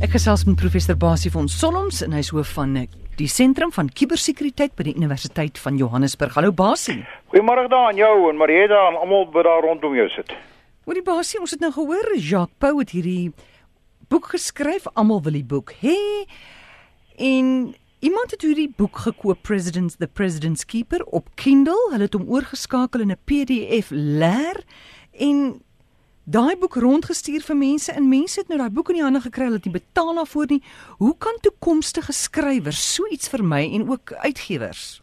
Ek gesels met professor Basie van Solms en hy is hoof van eh, die sentrum van kubersekuriteit by die Universiteit van Johannesburg. Hallo Basie. Goeiemôre daar aan jou en Marieta en almal wat daar rondom jou sit. Hoorie Basie, ons het nou gehoor Jacques Pau het hierdie boek geskryf. Almal wil die boek hê. En iemand het hierdie boek gekoop, President's the President's Keeper op Kindle. Hulle het hom oorgeskakel in 'n PDF leer en daai boek rondgestuur vir mense en mense het nou daai boek in die hande gekry, hulle het nie betaal daarvoor nie. Hoe kan toekomstige skrywers so iets vermy en ook uitgewers?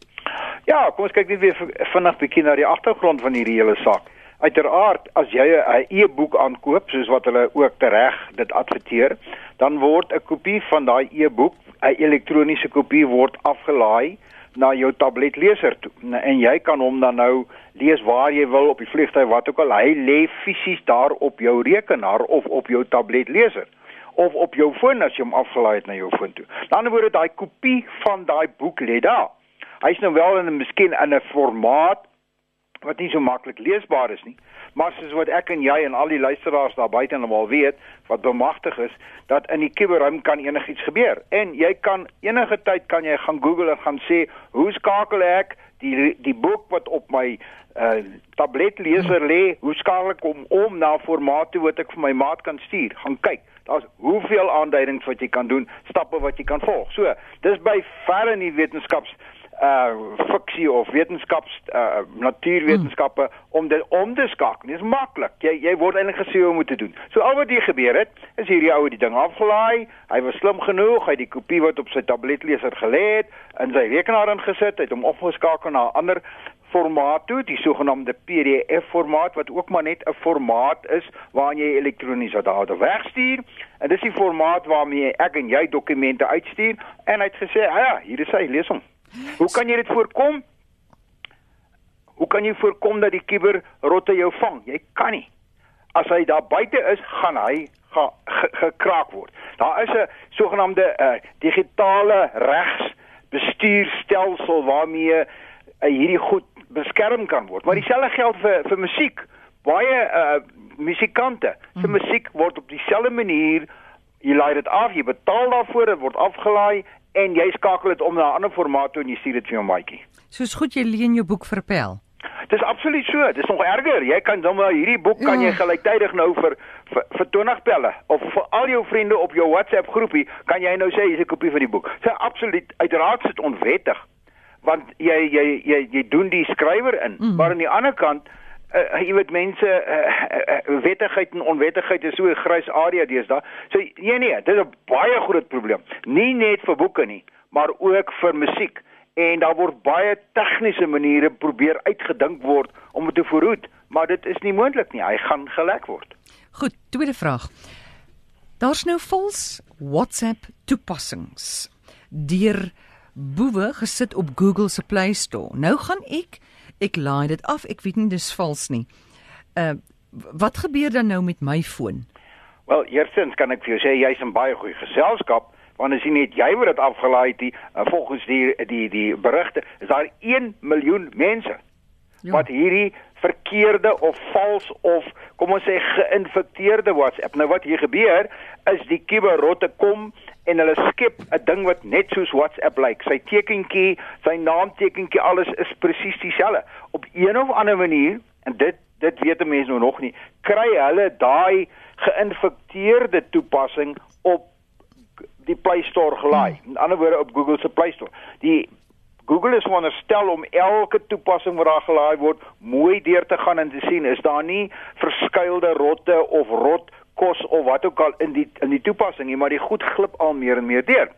Ja, kom ons kyk net weer vinnig bietjie na die agtergrond van hierdie hele saak. Uiteraard, as jy 'n e-boek aankoop, soos wat hulle ook tereg dit adverteer, dan word 'n kopie van daai e-boek, 'n elektroniese kopie word afgelaai na jou tabletleser toe. En jy kan hom dan nou lees waar jy wil op die vliegtuig wat ook al. Hy lê fisies daar op jou rekenaar of op jou tabletleser of op jou foon as jy hom afgelaai het na jou foon toe. Aan die ander woorde daai kopie van daai boek lê daar. Hy's nou wel in 'n miskien in 'n formaat wat nie so maklik leesbaar is nie. Maar soos wat ek en jy en al die luisteraars daar buite almal weet, wat bemagtig is dat in die kuberruim kan enigiets gebeur. En jy kan enige tyd kan jy gaan Google en gaan sê, "Hoe skakel ek die die boek wat op my uh tabletleser lê, hoe skakel ek hom om na formaat toe wat ek vir my maat kan stuur?" Gaan kyk. Daar's hoeveel aanduidings wat jy kan doen, stappe wat jy kan volg. So, dis by verre nie wetenskaps uh fiksie of wetenskaps uh natuurwetenskappe mm. om dit om te skakel. Dit is maklik. Jy jy word eintlik gesê hoe om te doen. So al wat hier gebeur het, is hierdie ou die ding afgelaai. Hy was slim genoeg, hy het die kopie wat op sy tabletleser gelê het in sy rekenaar ingesit, het hom opgeskakel na 'n ander formaat toe, die sogenaamde PDF formaat wat ook maar net 'n formaat is waarin jy elektroniese data wegstuur. En dis die formaat waarmee ek en jy dokumente uitstuur en hy het gesê, "Ja, ja hier is hy, lees hom." Hoe kan jy dit voorkom? Hoe kan jy voorkom dat die kiber rotte jou vang? Jy kan nie. As hy daar buite is, gaan hy ge, ge, gekraak word. Daar is 'n sogenaamde uh, digitale regsbestuurstelsel waarmee uh, hierdie goed beskerm kan word. Maar dieselfde geld vir vir musiek. Baie uh musikante se mm. musiek word op dieselfde manier jy laai dit af, jy betaal daarvoor, dit word afgelaai en jy skakel dit om na 'n ander formaat toe en jy stuur dit vir jou maatjie. Soos goed jy leen jou boek vir Pel. Dis absoluut so. Dis nog erger. Jy kan dan maar hierdie boek kan jy ja. gelyktydig nou vir vir, vir 20 pelle of vir al jou vriende op jou WhatsApp groepie kan jy nou sê hier's 'n kopie van die boek. Dit is absoluut uiteraard sit onwettig want jy jy jy jy doen die skrywer in. Mm. Maar aan die ander kant uh, jy weet mense uh, uh, wettigheid en onwettigheid is so 'n grys area deesdae. So nee nee, dit is 'n baie groot probleem. Nie net vir boeke nie, maar ook vir musiek. En daar word baie tegniese maniere probeer uitgedink word om dit te verhoed, maar dit is nie moontlik nie. Hy gaan gelek word. Goed, tweede vraag. Daar's nou vals WhatsApp toepassings deur boewe gesit op Google se Play Store. Nou gaan ek ek laai dit af. Ek weet nie dis vals nie. Uh wat gebeur dan nou met my foon? Wel, eerstens kan ek vir jou sê jy's in baie goeie geselskap want as jy net jy word dit afgelaai het, uh, volgens die die die berigte is daar 1 miljoen mense ja. wat hierdie verkeerde of vals of kom ons sê geïnfekteerde WhatsApp. Nou wat hier gebeur is die kiberrotte kom en hulle skep 'n ding wat net soos WhatsApp lyk. Sy tekentjie, sy naamtekentjie, alles is presies dieselfde. Op een of ander manier en dit dit weet mense nou nog nie, kry hulle daai geïnfekteerde toepassing op die Play Store gelaai. Hmm. In ander woorde op Google se Play Store. Die Google is wonderstel om elke toepassing wat daar gelaai word mooi deur te gaan en te sien is daar nie verskuilde rotte of rot kos of wat ook al in die in die toepassing nie, maar die goed glip al meer en meer deur.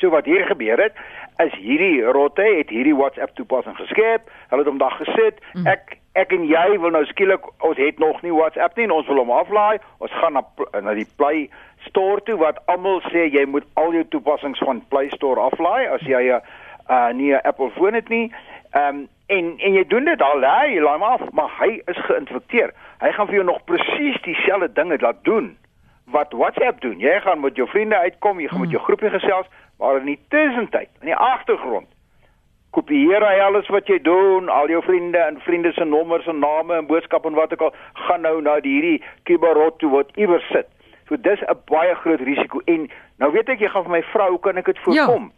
So wat hier gebeur het, is hierdie rotte het hierdie WhatsApp toepassing geskep. Hulle het hom daar gesit. Mm. Ek ek en jy wil nou skielik ons het nog nie WhatsApp nie, ons wil hom aflaai. Ons gaan na na die Play Store toe wat almal sê jy moet al jou toepassings van Play Store aflaai as jy 'n uh nie 'n Apple foon het nie. Ehm um, en en jy doen dit al, hè, jy laai hom af, maar hy is geïnfekteer. Hy gaan vir jou nog presies dieselfde dinge laat doen wat WhatsApp doen. Jy gaan met jou vriende uitkom, jy gaan met jou hmm. groepie gesels, maar in die tussentyd, in die agtergrond kopieer hy alles wat jy doen, al jou vriende en vriende se nommers en name en boodskappe en wat ook al, gaan nou na hierdie kiberot toe wat iewers sit. So dis 'n baie groot risiko en nou weet ek jy gaan vir my vra hoe kan ek dit voorkom?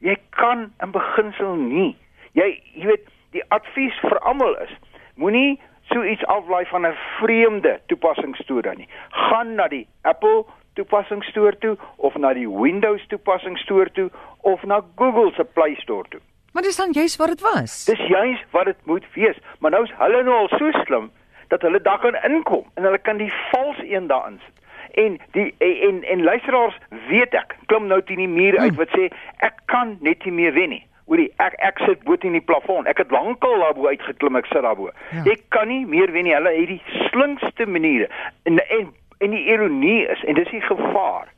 Ja. Jy kan in beginsel nie. Jy jy weet die advies vir almal is moenie so iets aflaai van 'n vreemde toepassingsstoor nie. Gaan na die Apple toepassingsstoor toe of na die Windows toepassingsstoor toe of na Google se Play Store toe. Maar dis dan juist wat dit was. Dis juist wat dit moet wees. Maar nou is hulle nou al so slim dat hulle daar kan inkom en hulle kan die vals een daarin sit. En die en en luisteraars weet ek klim nou teen die muur uit wat sê ek kan net nie meer wen nie. Hoorie, ek ek sit bo teen die plafon. Ek het lankal daarbo uitgeklim, ek sit daarbo. Ja. Ek kan nie meer wen nie. Hulle het die slinkste maniere. En en en die ironie is en dis die gevaar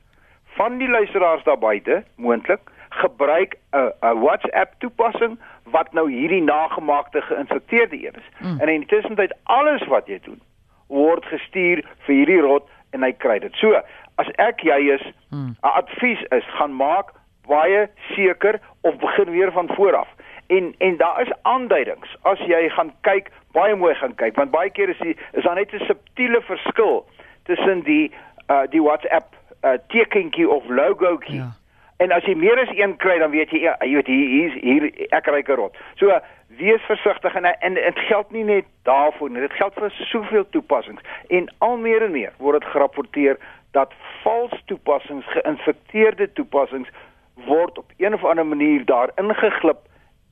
van die luisteraars daar buite moontlik gebruik 'n 'n WhatsApp toepassing wat nou hierdie nagemaakte geïnfekteerde een is. Mm. En in die tussentyd alles wat jy doen word gestuur vir hierdie rot en hy kry dit. So, as ek jy is, 'n mm. advies is gaan maak baie seker of begin weer van voor af. En en daar is aanduidings as jy gaan kyk, baie mooi gaan kyk, want baie keer is die is daar net 'n subtiele verskil tussen die uh die WhatsApp uh tekentjie of logoetjie. Ja En as jy meer as een kry, dan weet jy ja, jy weet hier hier ek ry gerot. So wees versigtig en en dit geld nie net daarvoor nie. Dit geld vir soveel toepassings en al meer en meer word dit gerapporteer dat vals toepassings, geïnfekteerde toepassings word op een of ander manier daar ingeglip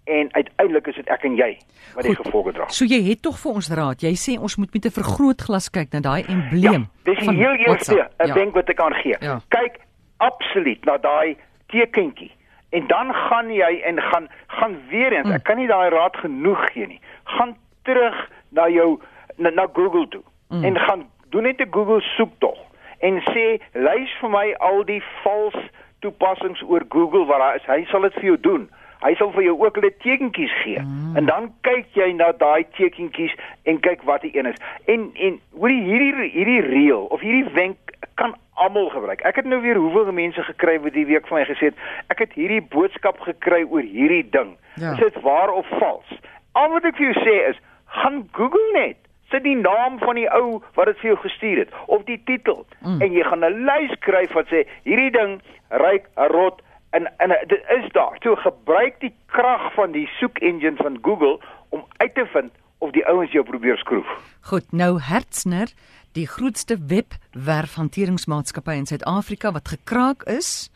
en uiteindelik is dit ek en jy wat die gevolge dra. So jy het tog vir ons raad. Jy sê ons moet met 'n vergrootglas kyk na daai embleem. Ja, dis heel eerste ja. ding wat ek kan gee. Ja. Kyk absoluut na daai tekentjie. En dan gaan jy en gaan gaan weer eens. Mm. Ek kan nie daai raad genoeg gee nie. Gaan terug na jou na, na Google toe mm. en gaan doen net 'n Google soektog en sê lys vir my al die vals toepassings oor Google wat daar is. Hy sal dit vir jou doen. Hy sal vir jou ook hulle tekentjies gee. Mm. En dan kyk jy na daai tekentjies en kyk wat die een is. En en hoorie hierdie hierdie reël of hierdie wenk kan almal gebruik. Ek het nou weer hoeveel mense gekry wat die week van my gesê het, ek het hierdie boodskap gekry oor hierdie ding. Ja. Is dit waar of vals? Al wat ek vir jou sê is, gaan Google net sit die naam van die ou wat dit vir jou gestuur het of die titel mm. en jy gaan 'n lys kry wat sê hierdie ding ryk rot en en dit is daar. So gebruik die krag van die soek engine van Google om uit te vind of die ouens jou probeer skroef. Goed, nou Hertzner die grootste webwerfhanteringsmaatskappy in Suid-Afrika wat gekraak is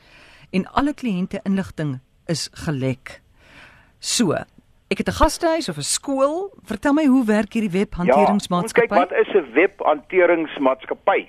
en alle kliënte inligting is gelek. So, ek het 'n gastehuis of 'n skool. Vertel my hoe werk hierdie webhanteringsmaatskappy? Ja, kyk wat is 'n webhanteringsmaatskappy?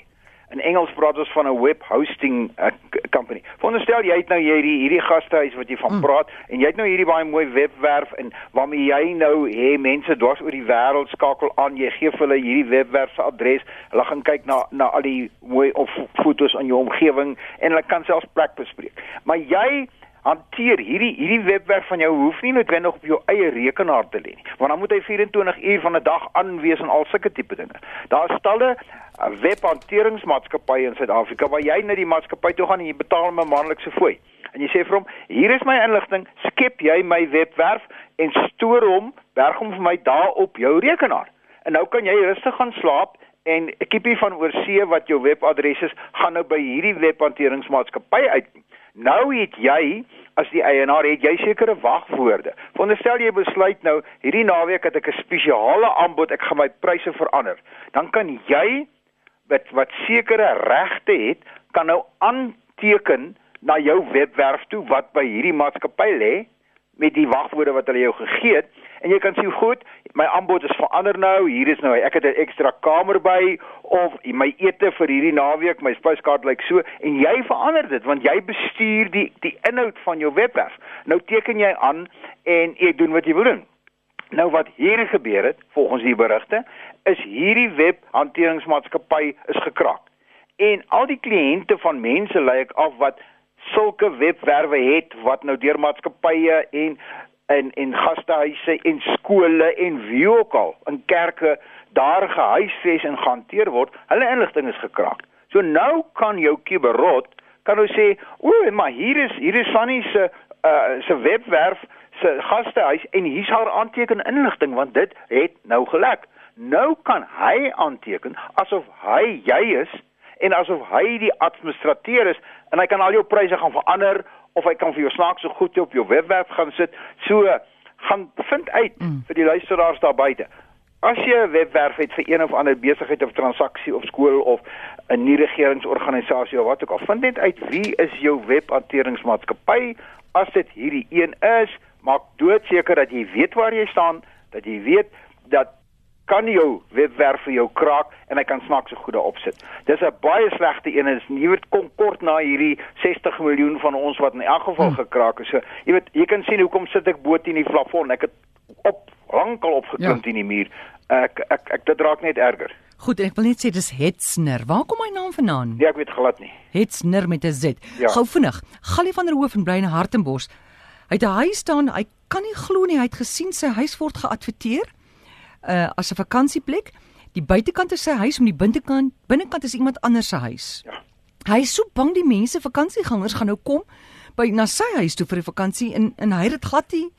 In Engels praat ons van 'n web hosting uh, company. Veronderstel jy het nou hierdie hierdie gastehuis wat jy van mm. praat en jy het nou hierdie baie mooi webwerf en waarmee jy nou hê mense dwars oor die wêreld skakel aan. Jy gee vir hulle hierdie webwerf se adres. Hulle gaan kyk na na al die mooi of fotos aan jou omgewing en hulle kan selfs plek bespreek. Maar jy hanteer hierdie hierdie webwerf van jou hoef nie noodwendig op jou eie rekenaar te lê nie. Want dan moet hy 24 uur van 'n dag aanwees en al sulke tipe dinge. Daar is talle uh, webhanteringsmaatskappye in Suid-Afrika waar jy na die maatskappy toe gaan en jy betaal 'n maandelikse fooi. En jy sê vir hom hier is my inligting skep jy my webwerf en stoor hom berg hom vir my daar op jou rekenaar. En nou kan jy rustig gaan slaap en 'n kiepie van oorsee wat jou webadres is gaan nou by hierdie webhanteringsmaatskappy uit Nou het jy as die eienaar het jy sekere wagwoorde. Veronderstel jy besluit nou hierdie naweek het ek 'n spesiale aanbod, ek gaan my pryse verander. Dan kan jy wat wat sekere regte het, kan nou aanteken na jou webwerf toe wat by hierdie maatskappy lê met die wagwoorde wat hulle jou gegee het en jy kan sien goed my aanbod is verander nou hier is nou ek het 'n ekstra kamer by of my ete vir hierdie naweek my spyskaart lyk so en jy verander dit want jy bestuur die die inhoud van jou webwerf. Nou teken jy aan en ek doen wat jy wil doen. Nou wat hier gebeur het volgens die berigte is hierdie webhanteringsmaatskappy is gekraak. En al die kliënte van mense lyk af wat sulke webwerwe het wat nou deur maatskappye en en en gastehuise en skole en wie ook al in kerke daar gehuisves en gehanteer word, hulle inligting is gekraak. So nou kan jou kiberrot kan nou sê, "O, maar hier is hier is Sunny se uh se webwerf se gastehuis en hier's haar aanteken inligting want dit het nou gelek." Nou kan hy aanteken asof hy jy is en asof hy die administrateur is en hy kan al jou pryse gaan verander of hy kan vir jou snaakse goed op jou webwerf gaan sit. So gaan vind uit mm. vir die luisteraars daar buite. As jy 'n webwerf het vir een of ander besigheid of transaksie of skool of 'n nie regeringsorganisasie of wat ook al, vind net uit wie is jou webhanteringsmaatskappy. As dit hierdie een is, maak doodseker dat jy weet waar jy staan, dat jy weet dat kan jou webwerf vir jou kraak en hy kan snaakse goede opsit. Dis 'n baie slegte een en is nie weet kom kort na hierdie 60 miljoen van ons wat in elk geval hmm. gekraak is. So, jy weet, jy kan sien hoekom sit ek bo teen die plafon. Ek het op lankal opgeklim ja. in die muur. Ek ek ek, dit raak net erger. Goed, ek wil net sê dis Hetsner. Waar kom my naam vandaan? Nee, ek weet glad nie. Hetsner met 'n Z. Ja. Gou vinnig. Gallie van der Hoof en Breine Hartenbos. Hy het 'n huis staan. Hy kan nie glo nie. Hy het gesien sy huis word geadverteer uh as 'n vakansieplek. Die buitekant is sy huis, om die binnekant binnekant is iemand anders se huis. Ja. Hy is so bang die mense vakansiegangers gaan nou kom by na sy huis toe vir die vakansie en en hy het dit glad nie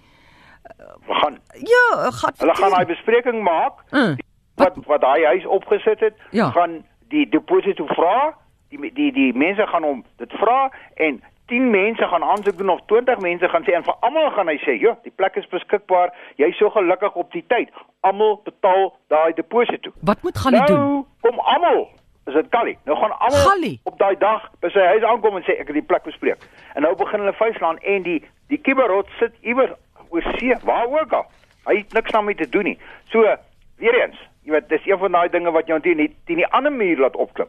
gaan Ja, gaan Hulle gaan daai bespreking maak. Uh, wat wat daai huis opgesit het, ja. gaan die deposito vra. Die die die mense gaan hom dit vra en 10 mense gaan aansoek doen of 20 mense gaan sê en vir almal gaan hy sê, "Ja, die plek is beskikbaar. Jy's so gelukkig op die tyd. Almal betaal daai deposito." Wat moet gaan hy nou, doen? Kom almal. Is dit Callie? Nou gaan almal op daai dag by sy huis aankom en sê ek het die plek bespreek. En nou begin hulle vuislaan en die die kiberot sit iewers oor see, waar ook al. Hy het niks daarmee te doen nie. So, weer eens, jy weet, dis een van daai dinge wat jou teen die teen die ander muur laat opklim.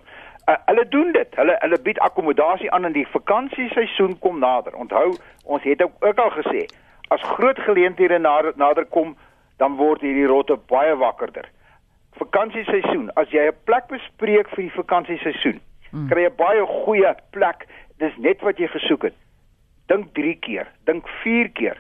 Uh, hulle doen dit. Hulle hulle bied akkommodasie aan in die vakansieseisoen kom nader. Onthou, ons het ook al gesê, as groot geleenthede nader, nader kom, dan word hierdie rotte baie wakkerder. Vakansieseisoen, as jy 'n plek bespreek vir die vakansieseisoen, hmm. kry jy baie goeie plek. Dis net wat jy gesoek het. Dink 3 keer, dink 4 keer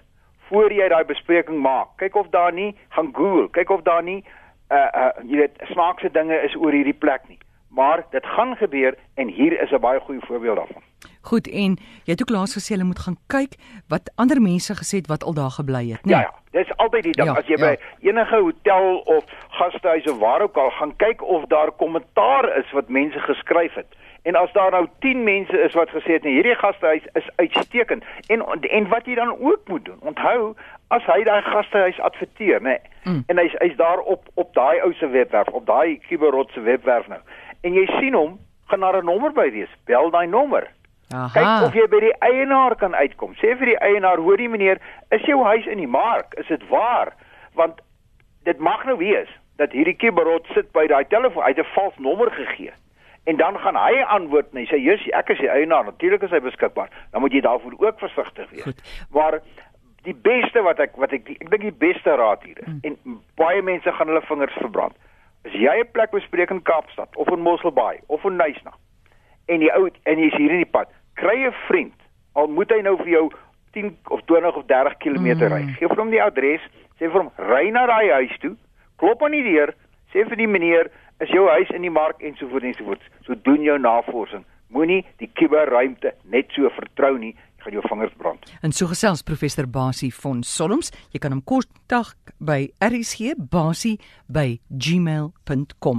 voor jy daai bespreking maak. Kyk of daar nie gaan Google, kyk of daar nie uh uh jy weet snaakse dinge is oor hierdie plek nie. Maar dit gaan gebeur en hier is 'n baie goeie voorbeeld daarvan. Goed en jy het ook laas gesê hulle moet gaan kyk wat ander mense gesê het wat al daar gebly het, nee. Ja ja, dis altyd die ding ja, as jy ja. by enige hotel of gastehuis of waar ook al gaan kyk of daar kommentaar is wat mense geskryf het. En as daar nou 10 mense is wat gesê het nee, hierdie gastehuis is uitstekend en en wat jy dan ook moet doen. Onthou, as hy daai gastehuis adverteer, nê, nee, mm. en hy's hy's daar op op daai ou se webwerf, op daai Kiberot se webwerf nou. En jy sien hom, gaan daar 'n nommer by wees. Bel daai nommer. Aha. Kyk of jy by die eienaar kan uitkom. Sê vir die eienaar, hoorie meneer, is jou huis in die mark? Is dit waar? Want dit mag nou wees dat hierdie Kiberot sit by daai telefoon, hy het 'n vals nommer gegee en dan gaan hy antwoord en hy sê jy's ek is die eienaar natuurlik is hy beskikbaar dan moet jy daarvoor ook versigtig wees Goed. maar die beste wat ek wat ek ek dink die beste raad hier is hmm. en baie mense gaan hulle vingers verbrand as jy 'n plek bespreek in Kaapstad of in Mosselbaai of in Nysna en jy ou en jy's hier in die pad kry 'n vriend al moet hy nou vir jou 10 of 20 of 30 km mm. ry gee vir hom die adres sê vir hom ry na daai huis toe klop aan die deur sê vir die meneer is jou huis in die mark en so voort en so voort. So doen jou navorsing. Moenie die kuberruimte net so vertrou nie. Gaan jou vingers brand. En so gesels professor Basie van Solms. Jy kan hom kontak by rsg.basie@gmail.com.